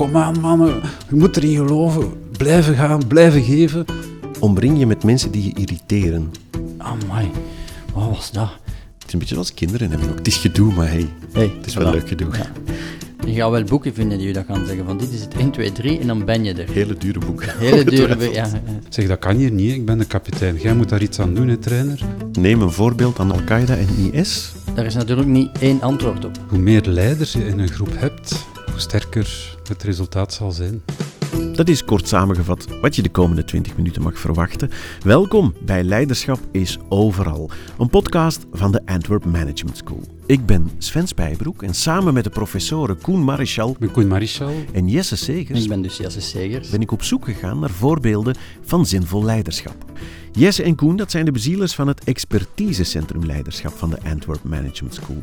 kom aan mannen, je moet erin geloven, blijven gaan, blijven geven. Omring je met mensen die je irriteren. Amai, wat was dat? Het is een beetje zoals kinderen hebben ook. Het is gedoe, maar hey, Hey, het is wel leuk gedoe. Ja. Je gaat wel boeken vinden die je dat gaan zeggen, van dit is het 1, 2, 3 en dan ben je er. Hele dure boeken. Hele dure... Ongetwijfeld. Ja, ja. Zeg, dat kan hier niet, ik ben de kapitein. Jij moet daar iets aan doen, hè, trainer. Neem een voorbeeld aan Al-Qaeda en IS. Daar is natuurlijk niet één antwoord op. Hoe meer leiders je in een groep hebt, sterker het resultaat zal zijn. Dat is kort samengevat wat je de komende 20 minuten mag verwachten. Welkom bij Leiderschap is Overal, een podcast van de Antwerp Management School. Ik ben Sven Spijbroek en samen met de professoren Koen Marichal Ik ben Koen Marichal. en Jesse Segers Ik ben dus Jesse Segers. ben ik op zoek gegaan naar voorbeelden van zinvol leiderschap. Jesse en Koen, dat zijn de bezielers van het expertisecentrum leiderschap van de Antwerp Management School.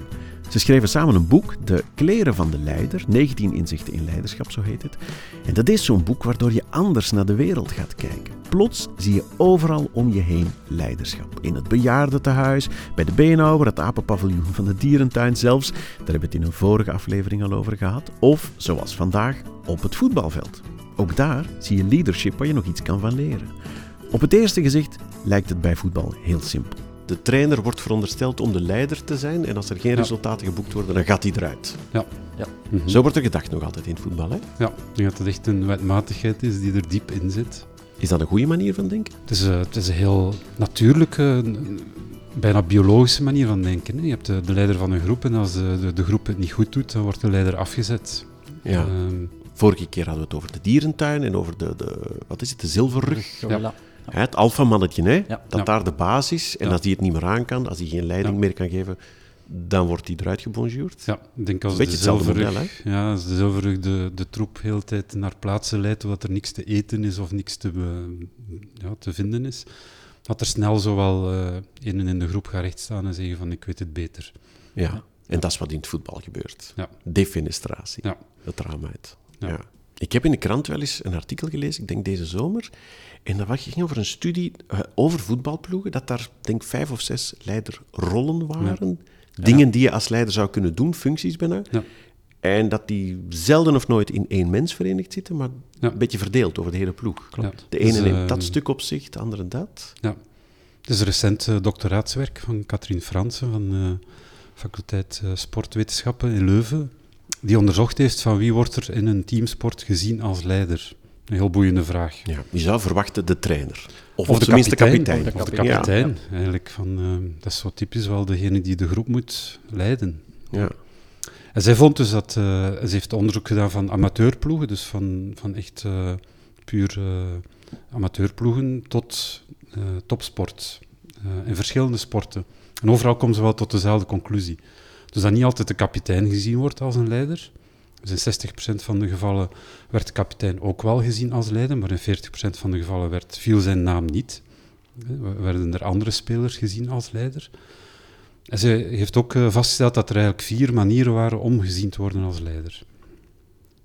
Ze schreven samen een boek, De Kleren van de Leider, 19 inzichten in leiderschap, zo heet het. En dat is zo'n boek waardoor je anders naar de wereld gaat kijken. Plots zie je overal om je heen leiderschap. In het bejaardentehuis, bij de beenhouwer, het apenpaviljoen van de dierentuin zelfs. Daar hebben we het in een vorige aflevering al over gehad. Of, zoals vandaag, op het voetbalveld. Ook daar zie je leadership waar je nog iets kan van leren. Op het eerste gezicht lijkt het bij voetbal heel simpel. De trainer wordt verondersteld om de leider te zijn en als er geen Ja. resultaten geboekt worden, dan gaat hij eruit. Ja. Ja. Mhm. Zo wordt er gedacht nog altijd in het voetbal. Hè? Ja, ik denk dat het echt een wetmatigheid is die er diep in zit. Is dat een goede manier van denken? Het is, eh, het is een heel natuurlijke, bijna biologische manier van denken. hè. Je hebt de, de leider van een groep en als de, de, de groep het niet goed doet, dan wordt de leider afgezet. Ja. Ehm, Vorige keer hadden we het over de dierentuin en over de, de wat is het, de zilverrug. Voilà. Het alfamannetje, hè? Ja. dat daar de basis is. En als die het niet meer aan kan, als hij geen leiding meer kan geven, dan wordt hij eruit gebonjourd. ja, ik denk als Beetje de zilverrug, model, ja, als de zilverrug de, de troep heel tijd naar plaatsen leidt, omdat er niks te eten is of niks te, ja, te vinden is, dat er snel zowel eh een in de groep gaat rechtstaan en zeggen van ik weet het beter. Ja. En dat is wat in het voetbal gebeurt. Ja. Defenestratie. Ja. Het raam uit. Ja. Ik heb in de krant wel eens een artikel gelezen, ik denk deze zomer. En dat ging over een studie eh, over voetbalploegen, dat daar denk ik vijf of zes leiderrollen waren. Dingen die je als leider zou kunnen doen, functies bijna. Ja. En dat die zelden of nooit in één mens verenigd zitten, maar Ja. een beetje verdeeld over de hele ploeg. Klopt. De ene Dus, neemt eh, dat stuk op zich, de andere dat. Ja. Het is een recent eh, doctoraatswerk van Katrien Fransen van de faculteit eh, Sportwetenschappen in Leuven, die onderzocht heeft van wie wordt er in een teamsport gezien als leider. Een heel boeiende vraag. Ja. Je zou verwachten de trainer. Of, Of de kapitein. kapitein. Of de Ja. kapitein, eigenlijk. Van, eh, dat is zo typisch wel degene die de groep moet leiden. Ja. En zij vond dus dat, eh, ze heeft onderzoek gedaan van amateurploegen, dus van, van echt eh, puur eh, amateurploegen tot topsport. in verschillende sporten. En overal komt ze wel tot dezelfde conclusie. Dus dat niet altijd de kapitein gezien wordt als een leider. Dus in 60% van de gevallen werd de kapitein ook wel gezien als leider, maar in 40% van de gevallen werd, viel zijn naam niet. Eh, Werden er andere spelers gezien als leider. En ze heeft ook eh, vastgesteld dat er eigenlijk vier manieren waren om gezien te worden als leider.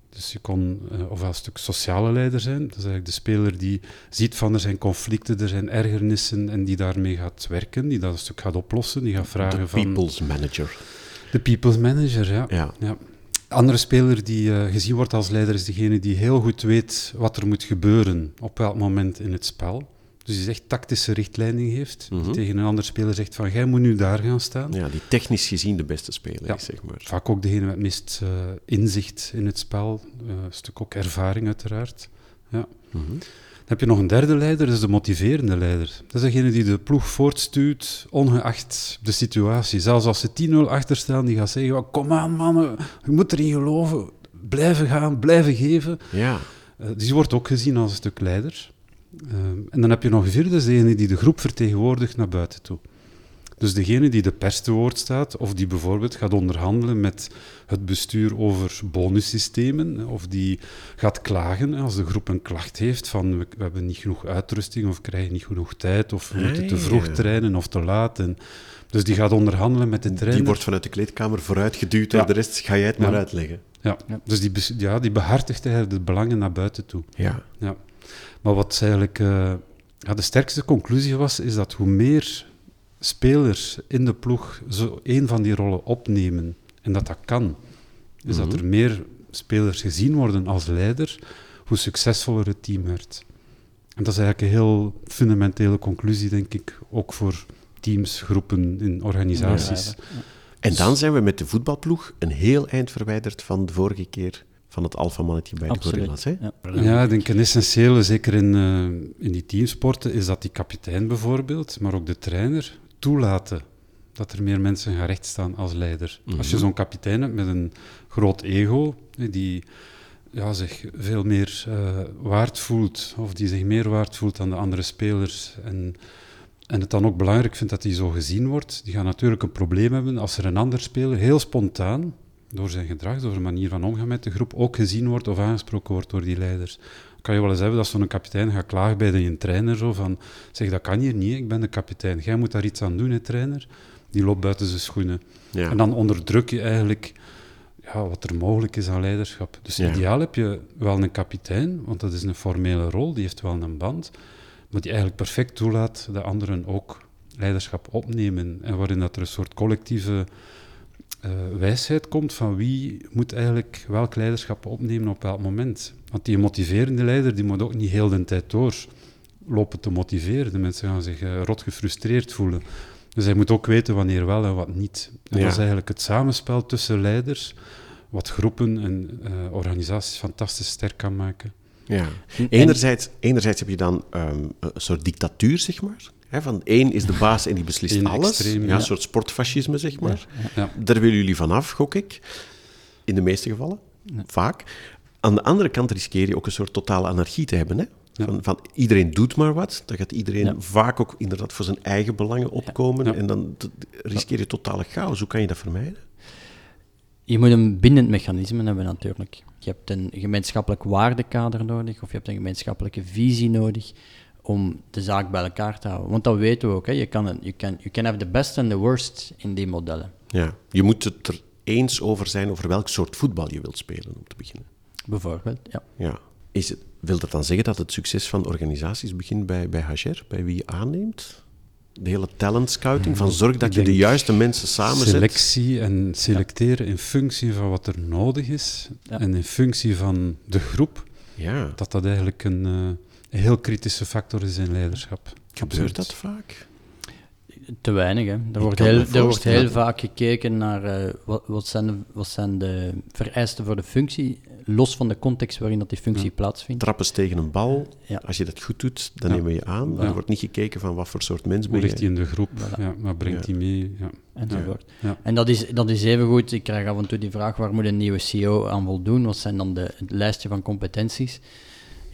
Dus je kon eh, ofwel een stuk sociale leider zijn, dat is eigenlijk de speler die ziet van er zijn conflicten, er zijn ergernissen en die daarmee gaat werken, die dat een stuk gaat oplossen, die gaat vragen De van... people's manager. De people's manager, ja. Ja. ja. Andere speler die eh, gezien wordt als leider is degene die heel goed weet wat er moet gebeuren op welk moment in het spel. Dus die echt tactische richtlijning heeft. Mhm. Die tegen een ander speler zegt van, jij moet nu daar gaan staan. ja, die technisch gezien de beste speler Ja. is, zeg maar. Vaak ook degene met het meest eh, inzicht in het spel. eh, een stuk ook ervaring uiteraard. Ja. Mhm. Heb je nog een derde leider, dat is de motiverende leider. Dat is degene die de ploeg voortstuurt, ongeacht de situatie. Zelfs als ze 10-0 achter staan, die gaat zeggen, "Oh, kom aan mannen, je moet erin geloven, blijven gaan, blijven geven. Ja. Eh, die wordt ook gezien als een stuk leider. Ehm, en dan heb je nog een vierde, dat is degene die de groep vertegenwoordigt naar buiten toe. Dus degene die de pers te woord staat, of die bijvoorbeeld gaat onderhandelen met het bestuur over bonussystemen, of die gaat klagen als de groep een klacht heeft van we, we hebben niet genoeg uitrusting, of we krijgen niet genoeg tijd, of we moeten te vroeg trainen of te laat. En, dus die gaat onderhandelen met de trainer. Die wordt vanuit de kleedkamer vooruitgeduwd Ja. door de rest. Ga jij het maar Ja. uitleggen. ja. Dus die, ja, die behartigt eigenlijk de belangen naar buiten toe. Ja. Ja. Maar wat eigenlijk eh, ja, de sterkste conclusie was, is dat hoe meer spelers in de ploeg zo een van die rollen opnemen, en dat dat kan, is dat Mhm. er meer spelers gezien worden als leider, hoe succesvoller het team werd. En dat is eigenlijk een heel fundamentele conclusie, denk ik, ook voor teams, groepen, in organisaties. Ja, ja. En dan zijn we met de voetbalploeg een heel eind verwijderd van de vorige keer van het alfamannetje bij de. Gorillas. Hè? Ja. Ja, ik denk een essentiële, zeker in, eh, in die teamsporten, is dat die kapitein bijvoorbeeld, maar ook de trainer, toelaten dat er meer mensen gaan rechtstaan als leider. Als je Mhm. zo'n kapitein hebt met een groot ego, die ja, zich veel meer eh, waard voelt, of die zich meer waard voelt dan de andere spelers, en, en het dan ook belangrijk vindt dat hij zo gezien wordt, die gaat natuurlijk een probleem hebben als er een ander speler heel spontaan, door zijn gedrag, door zijn manier van omgaan met de groep, ook gezien wordt of aangesproken wordt door die leiders. Kan je wel eens hebben dat zo'n kapitein gaat klagen bij de trainer, zo van, zeg, dat kan hier niet, ik ben de kapitein, jij moet daar iets aan doen, hè, trainer. Die loopt buiten zijn schoenen. Ja. En dan onderdruk je eigenlijk ja, wat er mogelijk is aan leiderschap. Dus Ja. ideaal heb je wel een kapitein, want dat is een formele rol, die heeft wel een band, maar die eigenlijk perfect toelaat dat anderen ook leiderschap opnemen. En waarin dat er een soort collectieve eh, wijsheid komt van wie moet eigenlijk welk leiderschap opnemen op welk moment. Want die motiverende leider die moet ook niet heel de tijd door lopen te motiveren. De mensen gaan zich eh, rot gefrustreerd voelen. Dus hij moet ook weten wanneer wel en wat niet. En Ja. dat is eigenlijk het samenspel tussen leiders, wat groepen en eh, organisaties fantastisch sterk kan maken. Ja. En- Enerzijds, enerzijds heb je dan ehm, een soort dictatuur, zeg maar. Van één is de baas en die beslist alles. extreem, ja, ja. Een soort sportfascisme, zeg maar. Ja. Daar willen jullie vanaf, gok ik. In de meeste gevallen. Vaak. Aan de andere kant riskeer je ook een soort totale anarchie te hebben. Hè? Van, van iedereen doet maar wat. Dan gaat iedereen vaak ook inderdaad voor zijn eigen belangen opkomen. En dan riskeer je totale chaos. Hoe kan je dat vermijden? Je moet een bindend mechanisme hebben natuurlijk. Je hebt een gemeenschappelijk waardekader nodig, of je hebt een gemeenschappelijke visie nodig om de zaak bij elkaar te houden. Want dat weten we ook. Hè. Je kan het- you, can, you can have the best and the worst in die modellen. Ja. Je moet het er eens over zijn over welk soort voetbal je wilt spelen, om te beginnen. Bijvoorbeeld, ja. Ja. Is het, wil dat dan zeggen dat het succes van organisaties begint bij, bij HR, bij wie je aanneemt? De hele talent scouting, van zorg dat je de juiste mensen samenzet. Selectie en selecteren in functie van wat er nodig is Ja. en in functie van de groep, Ja, dat dat eigenlijk een, eh, een heel kritische factor is in leiderschap. gebeurt dat vaak? Te weinig. Hè. Er, wordt heel, er wordt heel vaak gekeken naar eh, wat, wat, zijn de, wat zijn de vereisten voor de functie, los van de context waarin dat die functie Ja. plaatsvindt. Trappers tegen een bal, Ja. als je dat goed doet, dan Ja. nemen we je aan. Er wordt niet gekeken van wat voor soort mens Hoe ben ligt je. hij in de groep? Voilà. Ja, wat brengt Ja. hij mee? Ja. enzovoort. Ja. En dat is, dat is even goed. Ik krijg af en toe die vraag: waar moet een nieuwe CEO aan voldoen? Wat zijn dan de, het lijstje van competenties?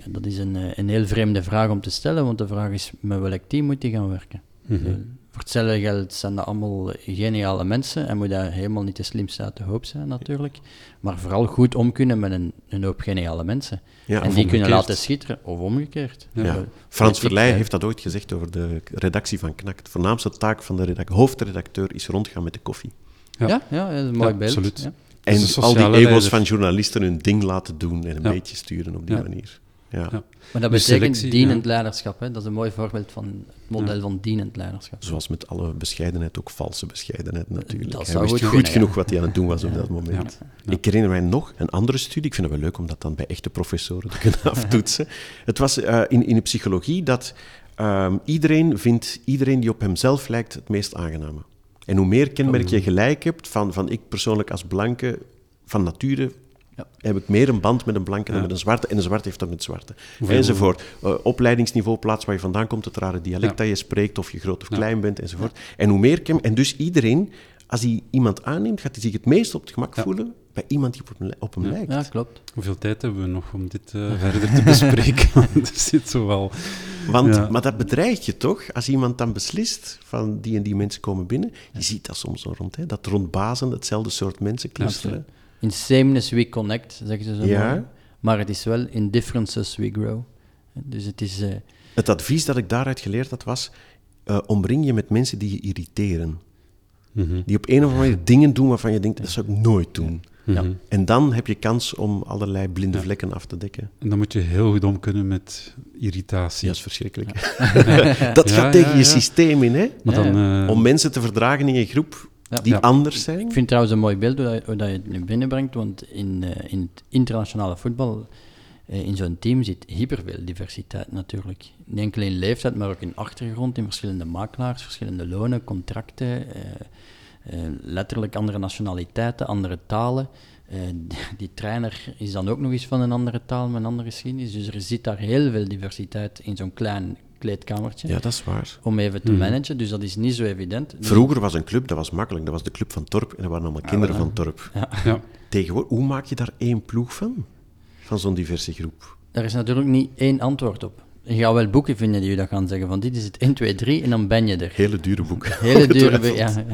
Ja, dat is een, eh, een heel vreemde vraag om te stellen, want de vraag is: met welk team moet hij gaan werken? Mhm. Eh, Voor hetzelfde geld zijn dat allemaal geniale mensen en moet daar helemaal niet de slimste uit de hoop zijn, natuurlijk. Maar vooral goed om kunnen met een, een hoop geniale mensen. Ja, en die kunnen laten schitteren, of omgekeerd. Ja. Frans Verleij heeft dat ooit gezegd over de redactie van KNAK. De voornaamste taak van de redac- hoofdredacteur is rondgaan met de koffie. Ja. Ja, ja, dat is een mooi Ja, beeld. absoluut. ja. En al die ego's leider. van journalisten hun ding laten doen en een Ja. beetje sturen op die Ja. manier. Ja. Ja. Maar dat betekent selectie, dienend ja. leiderschap. Hè? Dat is een mooi voorbeeld van het model Ja. van dienend leiderschap. Zoals met alle bescheidenheid ook valse bescheidenheid natuurlijk. Dat hij zou wist goed genoeg ja. wat hij aan het doen was op dat moment. Ja. Ik herinner mij nog een andere studie. Ik vind het wel leuk om dat dan bij echte professoren te kunnen aftoetsen. Het was eh, in, in de psychologie dat ehm, iedereen vindt iedereen die op hemzelf lijkt het meest aangename. En hoe meer kenmerk je gelijk hebt van, van ik persoonlijk als blanke van nature Ja. heb ik meer een band met een blanke dan Ja. met een zwarte. En een zwarte heeft dat met zwarte. Hoeveel- Enzovoort. Eh, opleidingsniveau, plaats waar je vandaan komt, het rare dialect Ja. dat je spreekt, of je groot of Ja. klein bent, enzovoort. En hoe meer ken... En dus iedereen, als hij iemand aanneemt, gaat hij zich het meest op het gemak Ja. voelen bij iemand die op hem, op hem Ja. lijkt. Ja, klopt. Hoeveel tijd hebben we nog om dit eh, verder te bespreken? Want er zit zo wel... Want, Ja. Maar dat bedreigt je toch, als iemand dan beslist van die en die mensen komen binnen. Je ziet dat soms zo rond, hè? dat rond bazen hetzelfde soort mensen clusteren. In sameness we connect, zeggen ze zo Ja. mooi. Maar het is wel in differences we grow. Dus het is... eh, Het advies dat ik daaruit geleerd had was, eh, omring je met mensen die je irriteren. Mhm. Die op een of andere manier dingen doen waarvan je denkt, dat zou ik nooit doen. Ja. Mhm. En dan heb je kans om allerlei blinde Ja. vlekken af te dekken. En dan moet je heel goed om kunnen met irritatie. Dat is verschrikkelijk. dat Ja, gaat tegen ja, je ja. systeem in, hè? Maar Ja, dan... eh, Om mensen te verdragen in je groep Ja. die Ja. anders zijn? Ik vind het trouwens een mooi beeld hoe, dat, hoe dat je het nu binnenbrengt, want in, eh, in het internationale voetbal, eh, in zo'n team zit hyperveel diversiteit natuurlijk. Niet enkel in leeftijd, maar ook in achtergrond, in verschillende makelaars, verschillende lonen, contracten, eh, letterlijk andere nationaliteiten, andere talen. Die, die trainer is dan ook nog eens van een andere taal, met een andere geschiedenis, dus er zit daar heel veel diversiteit in zo'n klein kleedkamertje. Ja, dat is waar. Om even te Mhm. managen, dus dat is niet zo evident. Dus- Vroeger was een club, dat was makkelijk. Dat was de club van Torp en dat waren allemaal kinderen van Torp. Ja. Tegenwoordig, hoe maak je daar één ploeg van? Van zo'n diverse groep. Daar is natuurlijk niet één antwoord op. Je gaat wel boeken vinden die je dat gaan zeggen, van dit is het 1, 2, 3 en dan ben je er. Hele dure boeken. Hele dure... Ongetwijfeld.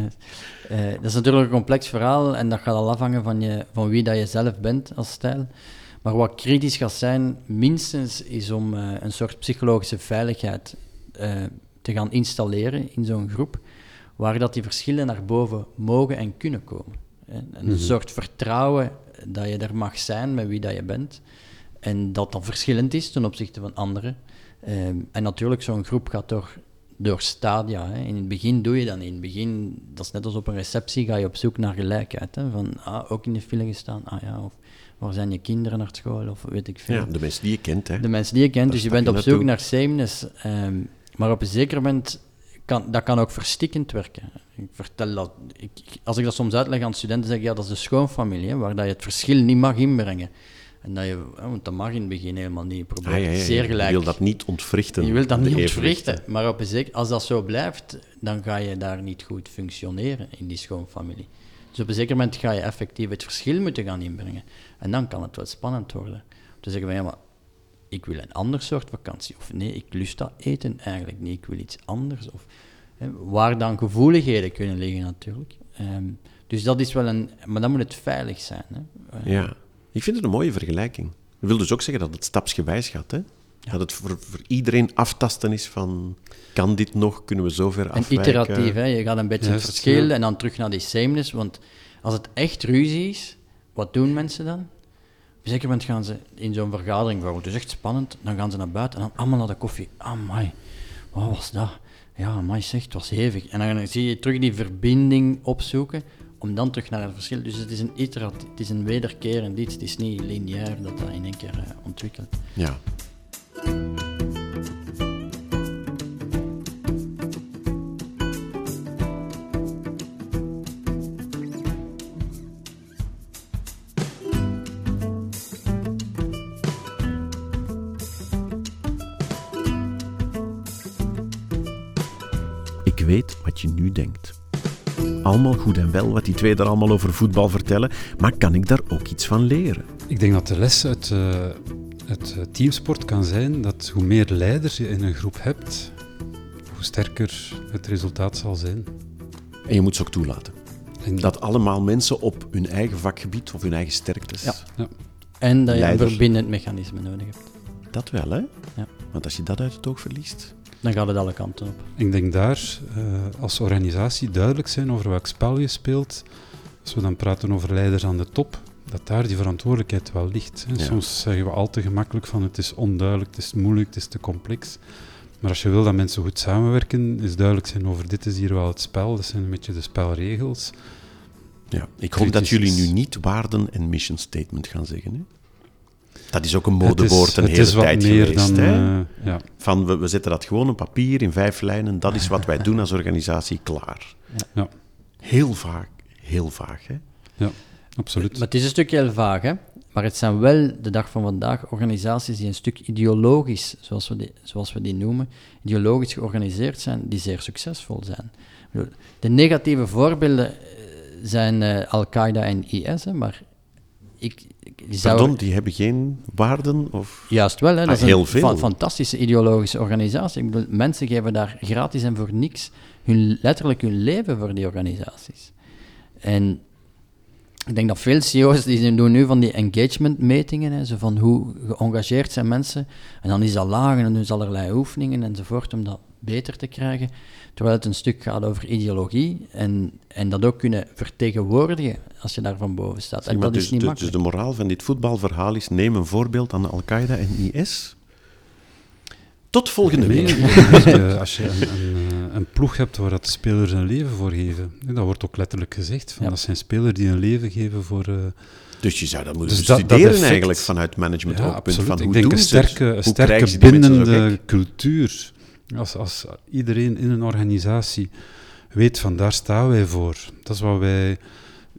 Ja, eh, dat is natuurlijk een complex verhaal en dat gaat al afhangen van, je, van wie dat je zelf bent als stijl. Maar wat kritisch gaat zijn, minstens, is om eh, een soort psychologische veiligheid eh, te gaan installeren in zo'n groep, waar dat die verschillen naar boven mogen en kunnen komen. hè. Een Mhm. soort vertrouwen dat je er mag zijn met wie dat je bent. En dat dat verschillend is ten opzichte van anderen. Ehm, en natuurlijk, zo'n groep gaat door, door stadia. Hè. In het begin doe je dat niet. In het begin, dat is net als op een receptie, ga je op zoek naar gelijkheid. Hè. Van, ah, ook in de file gestaan, ah ja, of waar zijn je kinderen naar school, of weet ik veel. Ja, de mensen die je kent, hè. De mensen die je kent, Daar dus je bent je op zoek naar sameness. ehm, maar op een zeker moment kan dat kan ook verstikkend werken. Ik vertel dat, ik, als ik dat soms uitleg aan studenten, zeg ik ja, dat is de schoonfamilie, hè, waar dat je het verschil niet mag inbrengen. En dat je, want dat mag in het begin helemaal niet. Ah, ja, ja, ja. zeer gelijk. Je wil dat niet ontwrichten. Je wilt dat niet evenwichten. ontwrichten, maar op een zeker, als dat zo blijft, dan ga je daar niet goed functioneren in die schoonfamilie. Dus op een zeker moment ga je effectief het verschil moeten gaan inbrengen. En dan kan het wel spannend worden. Te zeggen van ja, maar ik wil een ander soort vakantie. Of nee, ik lust dat eten eigenlijk niet, ik wil iets anders. Of, hè, waar dan gevoeligheden kunnen liggen natuurlijk. Ehm, dus dat is wel een... Maar dan moet het veilig zijn. Hè. Ja, ik vind het een mooie vergelijking. Dat wil dus ook zeggen dat het stapsgewijs gaat, hè? Dat het voor, voor iedereen aftasten is van... Kan dit nog? Kunnen we zover En afwijken? iteratief, hè? je gaat een beetje Juist, verschil ja. en dan terug naar die sameness. Want als het echt ruzie is, wat doen mensen dan? Op een zeker moment gaan ze in zo'n vergadering, bijvoorbeeld, het is echt spannend, dan gaan ze naar buiten en dan allemaal naar de koffie. Amai, wat was dat? Ja, amai zeg, het was hevig. En dan zie je terug die verbinding opzoeken, om dan terug naar het verschil. Dus het is een iteratief, het is een wederkerend iets, het is niet lineair dat dat in één keer eh, ontwikkelt. Ja. Ik weet wat je nu denkt. Allemaal goed en wel wat die twee er allemaal over voetbal vertellen, maar kan ik daar ook iets van leren? Ik denk dat de les uit, eh, uit eh, teamsport kan zijn dat hoe meer leiders je in een groep hebt, hoe sterker het resultaat zal zijn. En je moet ze ook toelaten. En Dat allemaal mensen op hun eigen vakgebied of hun eigen sterktes. Ja. Ja. En dat je Leider. een verbindend mechanisme nodig hebt. Dat wel, hè? Ja. Want als je dat uit het oog verliest. Dan gaat het alle kanten op. Ik denk daar eh, als organisatie duidelijk zijn over welk spel je speelt. Als we dan praten over leiders aan de top, dat daar die verantwoordelijkheid wel ligt. Ja. Soms zeggen we al te gemakkelijk van het is onduidelijk, het is moeilijk, het is te complex. Maar als je wil dat mensen goed samenwerken, is duidelijk zijn over dit is hier wel het spel, dat zijn een beetje de spelregels. Ja. Ik hoop dat jullie nu niet waarden en mission statement gaan zeggen. Hè? Dat is ook een modewoord een hele is wat tijd meer geweest. dan, hè? eh, ja. Van we, we zetten dat gewoon op papier in vijf lijnen. Dat is wat wij doen als organisatie, klaar. Ja. Heel vaak, heel vaag. Hè? ja, absoluut. Maar het is een stukje heel vaag, hè? Maar het zijn wel de dag van vandaag organisaties die een stuk ideologisch, zoals we die, zoals we die noemen, ideologisch georganiseerd zijn, die zeer succesvol zijn. De negatieve voorbeelden eh, zijn eh, Al-Qaeda en IS, hè, maar ik, ik die zou... Pardon, die hebben geen waarden? Of... Juist wel, hè. dat Ah, is een heel veel. fa- fantastische ideologische organisatie. Ik bedoel, mensen geven daar gratis en voor niks hun, letterlijk hun leven voor die organisaties. En ik denk dat veel CEO's die doen nu van die engagement-metingen, hè, zo van hoe geëngageerd zijn mensen. En dan is dat laag en dan doen ze allerlei oefeningen enzovoort om dat beter te krijgen. Terwijl het een stuk gaat over ideologie en, en dat ook kunnen vertegenwoordigen als je daar van boven staat. Zeg En dat dus, is niet dus- makkelijk. dus de moraal van dit voetbalverhaal is: neem een voorbeeld aan Al-Qaeda en IS. Tot volgende week. nee, als je, een, een, eh, een ploeg hebt waar dat de spelers een leven voor geven, hè, dat wordt ook letterlijk gezegd, van, Ja. dat zijn spelers die een leven geven voor... eh, Dus je zou dat moeten Dus dat- dat bestuderen effect- eigenlijk vanuit management ja, absoluut. Van Ik hoe denk doen een sterke, een sterke bindende cultuur. Als, als iedereen in een organisatie weet van daar staan wij voor, dat is wat wij,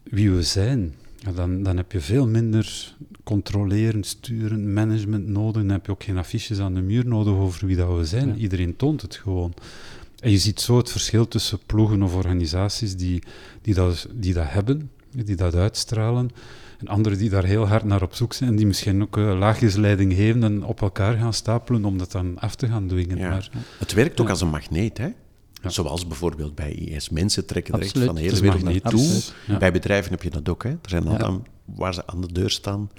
wie we zijn, ja, dan, dan heb je veel minder controleren, sturen, management nodig. Dan heb je ook geen affiches aan de muur nodig over wie dat we zijn. Ja. Iedereen toont het gewoon. En je ziet zo het verschil tussen ploegen of organisaties die, die, dat, die dat hebben, die dat uitstralen, en anderen die daar heel hard naar op zoek zijn, en die misschien ook uh, laagjesleiding geven en op elkaar gaan stapelen om dat dan af te gaan dwingen. Ja. Maar Het werkt ook als een magneet, hè? Ja. Zoals bijvoorbeeld bij IS. Mensen trekken direct Absoluut. van de het hele wereld naartoe. Ja. Bij bedrijven heb je dat ook, hè? Er zijn Ja. altijd waar ze aan de deur staan.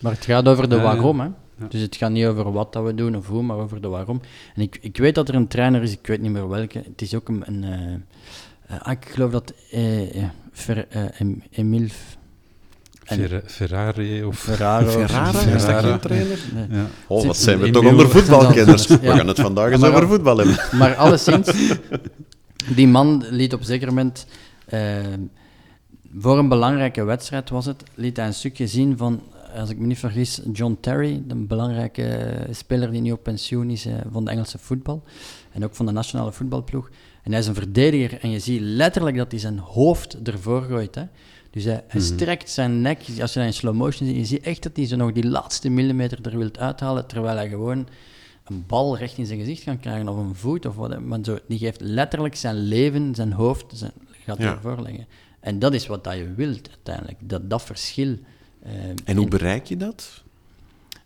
Maar het gaat over de Ja, ja. waarom, hè. Ja. Dus het gaat niet over wat dat we doen of hoe, maar over de waarom. En ik, ik weet dat er een trainer is, ik weet niet meer welke. Het is ook een... een eh, eh, ah, ik geloof dat eh, eh, Fer, eh, Em- Emile F- en- Fer- Ferrari of... Ferraro. Ferrara, is dat Ferrara. geen trainer? Nee. Ja. Oh, wat zijn we toch onder voetbalkenners. We gaan het vandaag eens over al- voetbal hebben. Maar alleszins, die man liet op een zeker moment, eh, voor een belangrijke wedstrijd was het, liet hij een stukje zien van, als ik me niet vergis, John Terry, de belangrijke speler die nu op pensioen is eh, van de Engelse voetbal en ook van de nationale voetbalploeg. En hij is een verdediger en je ziet letterlijk dat hij zijn hoofd ervoor gooit. Hè. Dus hij, hij Mhm. strekt zijn nek, als je dat in slow motion ziet, je ziet echt dat hij zo nog die laatste millimeter er wilt uithalen, terwijl hij gewoon een bal recht in zijn gezicht kan krijgen, of een voet, of wat. Maar zo, die geeft letterlijk zijn leven, zijn hoofd, zijn, gaat Ja. ervoor leggen. En dat is wat dat je wilt uiteindelijk, dat, dat verschil. eh, En hoe in- bereik je dat?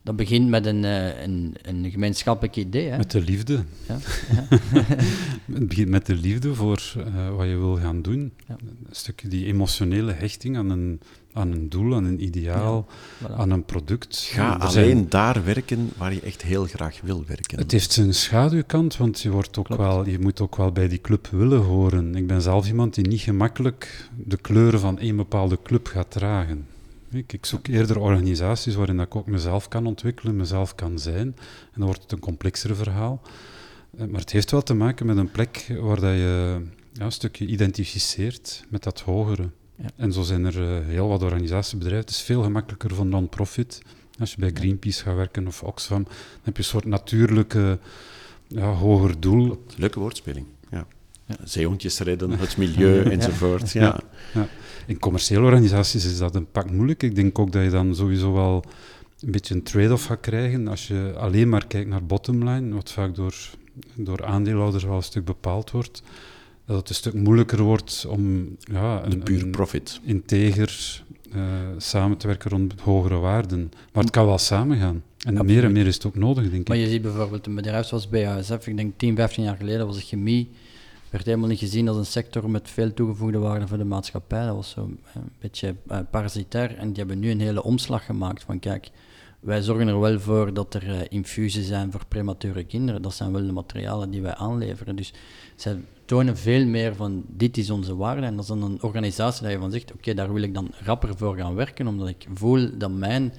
Dat begint met een, eh, een, een gemeenschappelijk idee. Hè? Met de liefde. Ja, Het begint met de liefde voor eh, wat je wil gaan doen. Ja. Een stukje die emotionele hechting aan een, aan een doel, aan een ideaal, Voilà. aan een product. Ga Ja, alleen zijn- daar werken waar je echt heel graag wil werken. Het heeft zijn schaduwkant, want je, wordt ook Klopt. wel, je moet ook wel bij die club willen horen. Ik ben zelf iemand die niet gemakkelijk de kleuren van één bepaalde club gaat dragen. Ik, ik zoek eerder organisaties waarin dat ik ook mezelf kan ontwikkelen, mezelf kan zijn. En dan wordt het een complexer verhaal. Eh, Maar het heeft wel te maken met een plek waar dat je ja, een stukje identificeert met dat hogere. Ja. En zo zijn er eh, heel wat organisatiebedrijven. Het is veel gemakkelijker voor non-profit. Als je bij Greenpeace gaat werken of Oxfam, dan heb je een soort natuurlijke ja, hoger doel. Leuke woordspeling. Ja. Ja. Zeehondjes redden, het milieu Ja. enzovoort. Ja. In commerciële organisaties is dat een pak moeilijk. Ik denk ook dat je dan sowieso wel een beetje een trade-off gaat krijgen als je alleen maar kijkt naar bottomline, wat vaak door, door aandeelhouders wel een stuk bepaald wordt. Dat het een stuk moeilijker wordt om ja, De een, puur een profit. integer eh, samen te werken rond hogere waarden. Maar het kan wel samen gaan. En meer en meer is het ook nodig, denk Maar ik. je ziet bijvoorbeeld een bedrijf zoals BASF, ik denk 10, 15 jaar geleden was de chemie, werd helemaal niet gezien als een sector met veel toegevoegde waarde voor de maatschappij. Dat was zo een beetje eh, parasitair en die hebben nu een hele omslag gemaakt van kijk, wij zorgen er wel voor dat er eh, infusen zijn voor premature kinderen. Dat zijn wel de materialen die wij aanleveren. Dus zij tonen veel meer van dit is onze waarde. En dat is dan een organisatie dat je van zegt, oké, daar wil ik dan rapper voor gaan werken, omdat ik voel dat mijn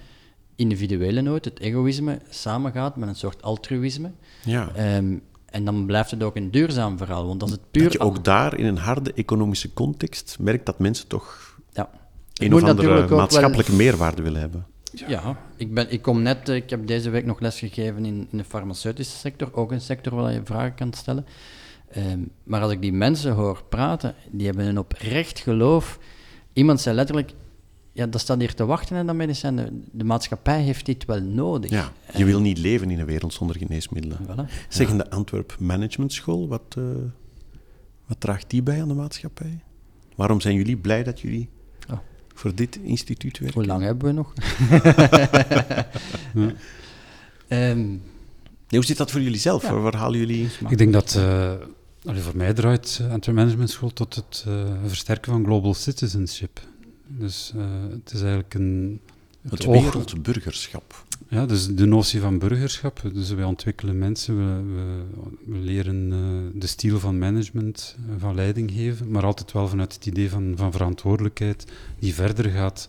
individuele nood, het egoïsme, samengaat met een soort altruïsme. Ja. Ehm, en dan blijft het ook een duurzaam verhaal, want als het puur... Dat je ook daar in een harde economische context merkt dat mensen toch Ja. een of andere maatschappelijke meerwaarde willen hebben. Ja, ik, ben, ik kom net, eh, ik heb deze week nog les gegeven in, in de farmaceutische sector, ook een sector waar je vragen kan stellen. Ehm, maar als ik die mensen hoor praten, die hebben een oprecht geloof. Iemand zei letterlijk, ja, dat staat hier te wachten en dat medicijn. De, de maatschappij heeft dit wel nodig. Ja, je wil niet leven in een wereld zonder geneesmiddelen. Voilà. Zeg, in de Antwerp Management School, wat, eh, wat draagt die bij aan de maatschappij? Waarom zijn jullie blij dat jullie Oh. voor dit instituut werken? Hoe lang hebben we nog? Ja. Ehm, Nee, hoe zit dat voor jullie zelf? Ja. Waar, waar halen jullie... Ik denk dat, eh, allee, voor mij draait Antwerp Management School tot het eh, versterken van global citizenship. Dus eh, het is eigenlijk een... Het oog- wereldburgerschap. Ja, dus de notie van burgerschap. Dus wij ontwikkelen mensen, we, we, we leren eh, de stijl van management, eh, van leiding geven, maar altijd wel vanuit het idee van, van verantwoordelijkheid die verder gaat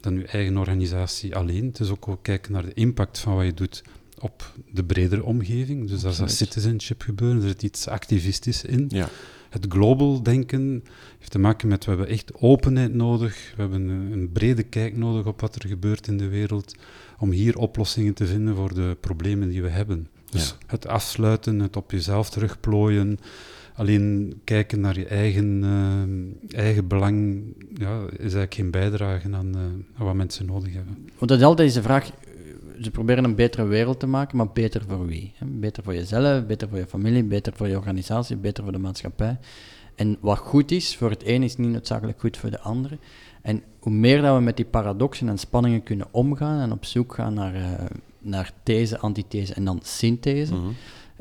dan uw eigen organisatie alleen. Het is ook, ook kijken naar de impact van wat je doet op de bredere omgeving. Dus is dat citizenship gebeuren, er zit iets activistisch in. Ja. Het global denken heeft te maken met, we hebben echt openheid nodig, we hebben een, een brede kijk nodig op wat er gebeurt in de wereld, om hier oplossingen te vinden voor de problemen die we hebben. Dus Ja. het afsluiten, het op jezelf terugplooien, alleen kijken naar je eigen, eh, eigen belang, ja, is eigenlijk geen bijdrage aan, eh, aan wat mensen nodig hebben. Want dat is altijd deze vraag, ze proberen een betere wereld te maken, maar beter voor wie? Beter voor jezelf, beter voor je familie, beter voor je organisatie, beter voor de maatschappij. En wat goed is voor het een is niet noodzakelijk goed voor de andere. En hoe meer dat we met die paradoxen en spanningen kunnen omgaan en op zoek gaan naar, eh, naar these, antithese en dan synthese. Mhm.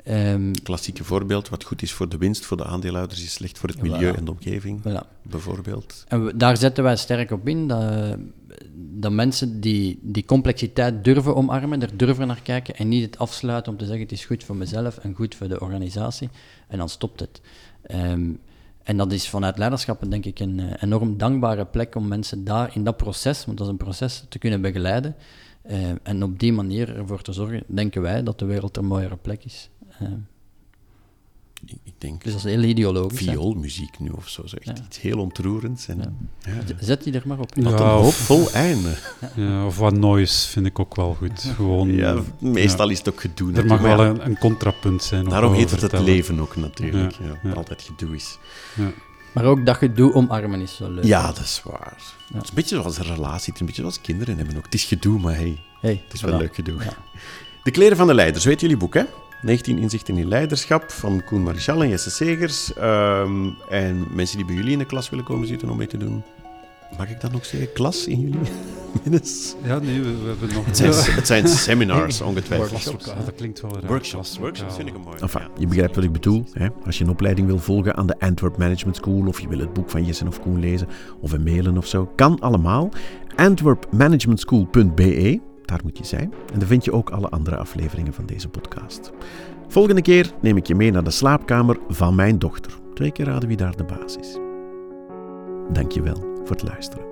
Ehm, Klassieke voorbeeld, wat goed is voor de winst, voor de aandeelhouders, is slecht voor het milieu Voilà. en de omgeving, voilà. bijvoorbeeld. En we- daar zetten wij sterk op in, dat, dat mensen die, die complexiteit durven omarmen, er durven naar kijken en niet het afsluiten om te zeggen het is goed voor mezelf en goed voor de organisatie, en dan stopt het. Ehm, en dat is vanuit leiderschap denk ik een eh, enorm dankbare plek om mensen daar in dat proces, want dat is een proces, te kunnen begeleiden. Eh, en op die manier ervoor te zorgen, denken wij, dat de wereld een mooiere plek is. Ik, ik denk dus dat is heel ideologisch. vioolmuziek nu of zo, zo echt Ja. iets heel ontroerends. En, Ja. ja. Zet die er maar op. Wat Ja, een of- hoopvol einde. Ja, of wat noise vind ik ook wel goed. Gewoon, Ja, meestal ja. is het ook gedoe. er natuurlijk, mag wel een, een contrapunt zijn. Daarom heet het het leven ook natuurlijk. Ja, Ja, ja. dat altijd gedoe is. Ja. Maar ook dat gedoe omarmen is zo leuk. Ja, dat is waar. Ja. Het is een beetje zoals een relatie, het is een beetje zoals kinderen hebben ook. Het is gedoe, maar hey, Hey, het is wel leuk gedoe. Ja. De kleren van de leiders, weet jullie boek, hè? 19 inzichten in leiderschap van Koen Marichal en Jesse Segers. Ehm, en mensen die bij jullie in de klas willen komen zitten om mee te doen. Mag ik dat nog zeggen? Klas in jullie? Ja, nee, we, we hebben nog... Het zijn, het zijn seminars, ongetwijfeld. Workshops. Dat klinkt wel raar. Workshops, workshops vind ik een mooi. Enfin, je begrijpt wat ik bedoel. Hè? Als je een opleiding wil volgen aan de Antwerp Management School, of je wil het boek van Jessen of Koen lezen, of een mailen of zo, kan allemaal. antwerpmanagementschool.be, daar moet je zijn. En daar vind je ook alle andere afleveringen van deze podcast. Volgende keer neem ik je mee naar de slaapkamer van mijn dochter. Twee keer raden wie daar de baas is. Dankjewel voor het luisteren.